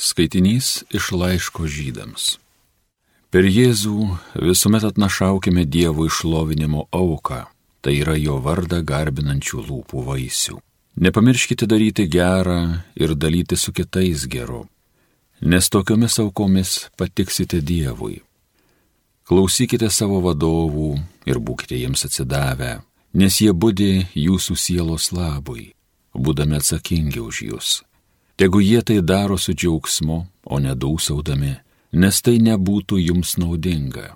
Skaitinys iš laiško žydams. Per Jėzų visuomet atnašaukime Dievo išlovinimo auką, tai yra jo vardą garbinančių lūpų vaisių. Nepamirškite daryti gerą ir dalyti su kitais geru, nes tokiomis aukomis patiksite Dievui. Klausykite savo vadovų ir būkite jiems atsidavę, nes jie būdi jūsų sielos labui, būdami atsakingi už jūs Tegu jie tai daro su džiaugsmu, o nedūsaudami, nes tai nebūtų jums naudinga.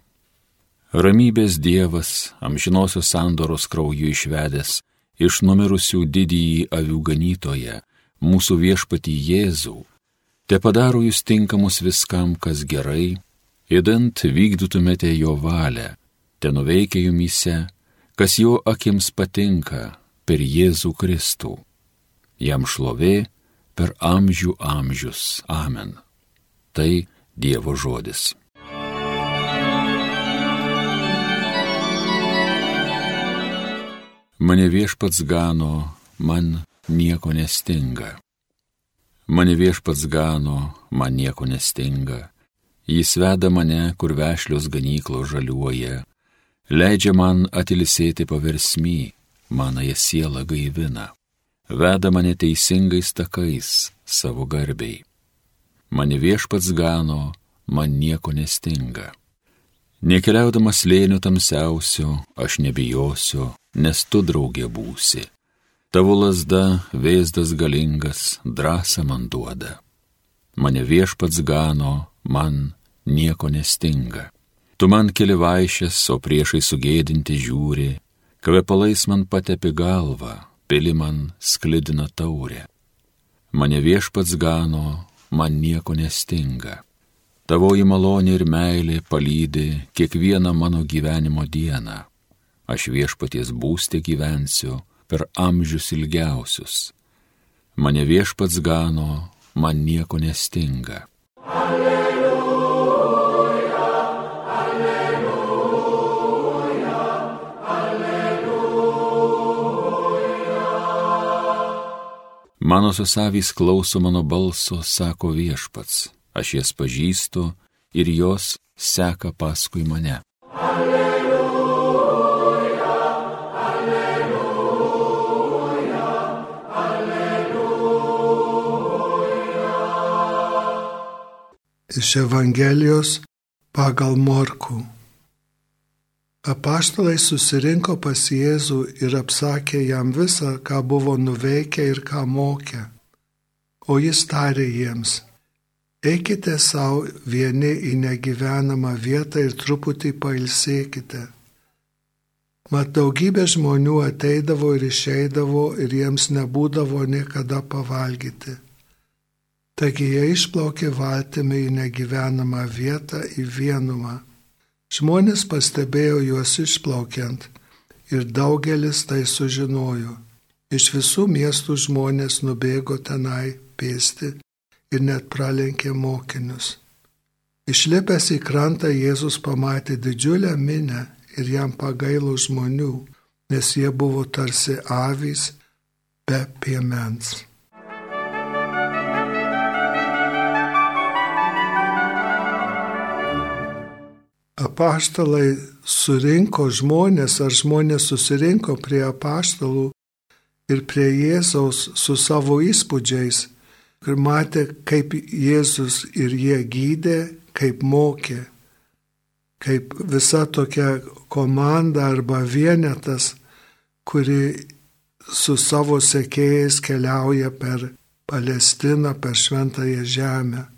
Ramybės Dievas, amžinosios sandoros krauju išvedęs iš numirusių didįjį avių ganytoje, mūsų viešpatį Jėzų, te padaro jūs tinkamus viskam, kas gerai, įdant vykdytumėte jo valią, te nuveikia jumise, kas jo akims patinka per Jėzų Kristų. Jam šlovė, per amžių amžius. Amen. Tai Dievo žodis. Mane viešpats gano, man nieko nestinga. Mane viešpats gano, man nieko nestinga. Jis veda mane, kur vešlios ganyklo žaliuoja, leidžia man atilisėti paversmy, manąją sielą gaivina veda mane teisingais takais savo garbiai. Mane viešpats gano, man nieko nestinga. Nekeliaudamas lėnių tamsiausio, aš nebijosiu, nes tu draugė būsi. Tavo lasda, vėzdas galingas, drąsa man duoda. Mane viešpats gano, man nieko nestinga. Tu man keli vaišės, o priešai sugėdinti žiūri, kvepalais man patepi galvą, pili man sklidina taurę. Mane viešpats gano, man nieko nestinga. Tavoji malonė ir meilė palydė kiekvieną mano gyvenimo dieną. Aš viešpaties būstė gyvensiu per amžius ilgiausius. Mane viešpats gano, man nieko nestinga. Alleluja. Mano susavys klauso mano balso, sako viešpats, aš jas pažįstu ir jos seka paskui mane. Alleluja, alleluja, alleluja. Iš Evangelijos pagal Morku. Apaštalai susirinko pas Jėzų ir apsakė jam visą, ką buvo nuveikę ir ką mokė. O jis tarė jiems, eikite savo vieni į negyvenamą vietą ir truputį pailsėkite. Mat daugybė žmonių ateidavo ir išeidavo ir jiems nebūdavo niekada pavalgyti. Taigi jie išplaukė valtimi į negyvenamą vietą į vienumą. Žmonės pastebėjo juos išplaukiant ir daugelis tai sužinojo. Iš visų miestų žmonės nubėgo tenai pėsti ir net pralenkė mokinius. Išlipęs į krantą Jėzus pamatė didžiulę minę ir jam pagailo žmonių, nes jie buvo tarsi avys be piemens. Apaštalai surinko žmonės, ar žmonės susirinko prie apaštalų ir prie Jėzaus su savo įspūdžiais ir matė, kaip Jėzus ir jie gydė, kaip mokė, kaip visa tokia komanda arba vienetas, kuri su savo sekėjais keliauja per Palestiną, per Šventąją Žemę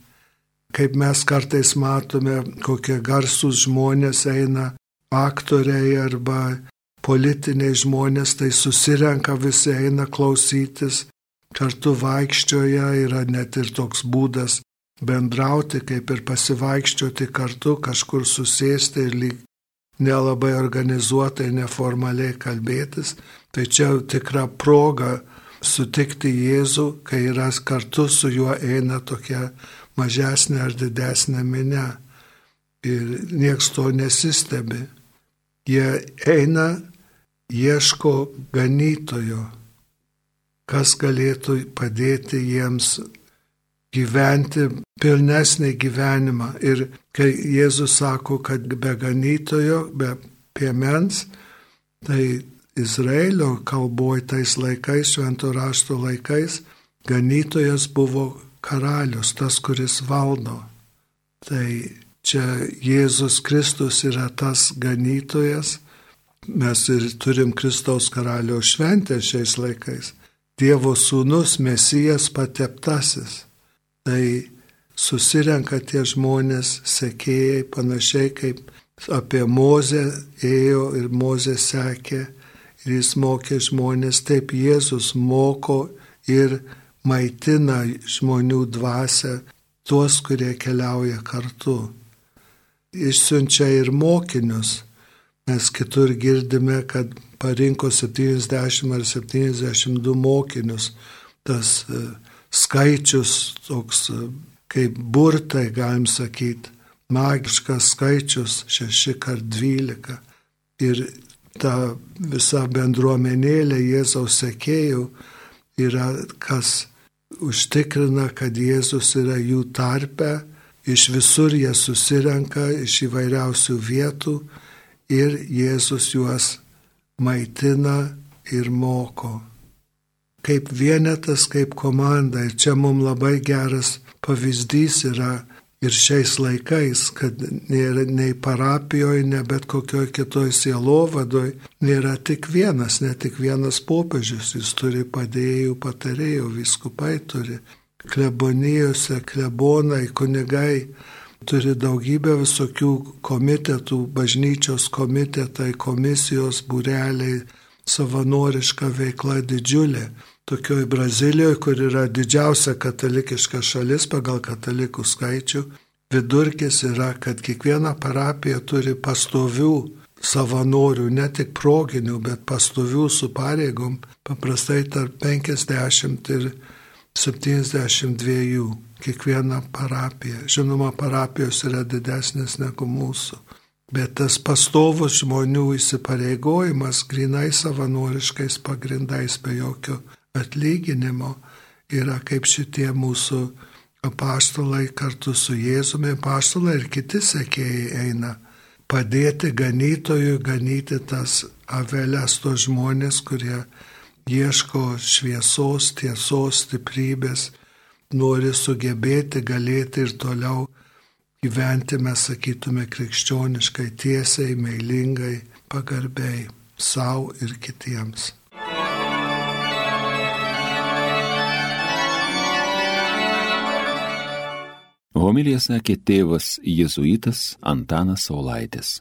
kaip mes kartais matome, kokie garsūs žmonės eina, aktoriai arba politiniai žmonės, tai susirenka visi eina klausytis, kartu vaikščioja, yra net ir toks būdas bendrauti, kaip ir pasivaikščioti kartu, kažkur susėsti ir lyg nelabai organizuotai, neformaliai kalbėtis. Tai čia tikra proga sutikti Jėzų, kai yra kartu su juo eina tokia mažesnė ar didesnė minė. Ir nieks to nesistebi. Jie eina, ieško ganytojo, kas galėtų padėti jiems gyventi pilnesnį gyvenimą. Ir kai Jėzus sako, kad be ganytojo, be piemens, tai Izraelio kalboj tais laikais, švento rašto laikais, ganytojas buvo karalius, tas, kuris valdo. Tai čia Jėzus Kristus yra tas ganytojas. Mes ir turim Kristaus karaliaus šventę šiais laikais. Dievo sūnus, mesijas pateptasis. Tai susirenka tie žmonės, sekėjai, panašiai kaip apie Mozę ėjo ir Mozė sekė ir jis mokė žmonės, taip Jėzus moko ir maitina žmonių dvasę, tuos, kurie keliauja kartu. Išsiunčia ir mokinius. Mes kitur girdime, kad parinko 70 ar 72 mokinius. Tas e, skaičius toks e, kaip burtai, galim sakyti, magiškas skaičius 6 kart 12. Ir ta visa bendruomenėlė Jėzaus sekėjų yra kas užtikrina, kad Jėzus yra jų tarpe, iš visur jie susirenka, iš įvairiausių vietų ir Jėzus juos maitina ir moko. Kaip vienetas, kaip komanda. Ir čia mums labai geras pavyzdys yra ir šiais laikais, kad nėra nei parapijoje, ne bet kokioje kitoje sielovadoj, nėra tik vienas, ne tik vienas popiežius, jis turi padėjėjų, patarėjų, viskupai turi, klebonijose, klebonai, kunigai, turi daugybę visokių komitetų, bažnyčios komitetai, komisijos, būreliai, savanoriška veikla didžiulė tokioj Brazilijoje, kur yra didžiausia katalikiška šalis pagal katalikų skaičių, vidurkis yra, kad kiekviena parapija turi pastovių savanorių, ne tik proginių, bet pastovių su pareigom, paprastai tarp 50 ir 72 kiekviena parapija. Žinoma, parapijos yra didesnės negu mūsų. Bet tas pastovus žmonių įsipareigojimas grinai savanoriškais pagrindais be jokio atlyginimo yra kaip šitie mūsų apaštalai kartu su Jėzumi, apaštalai ir kiti sekėjai eina padėti ganytojui ganyti tas avelės, tos žmonės, kurie ieško šviesos, tiesos, stiprybės, nori sugebėti, galėti ir toliau gyventi, mes sakytume, krikščioniškai, tiesiai, meilingai, pagarbiai savo ir kitiems. Homilija sakė tėvas jėzuitas Antanas Saulaitis.